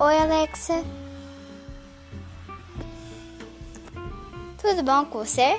Oi, Alexa. Tudo bom com você?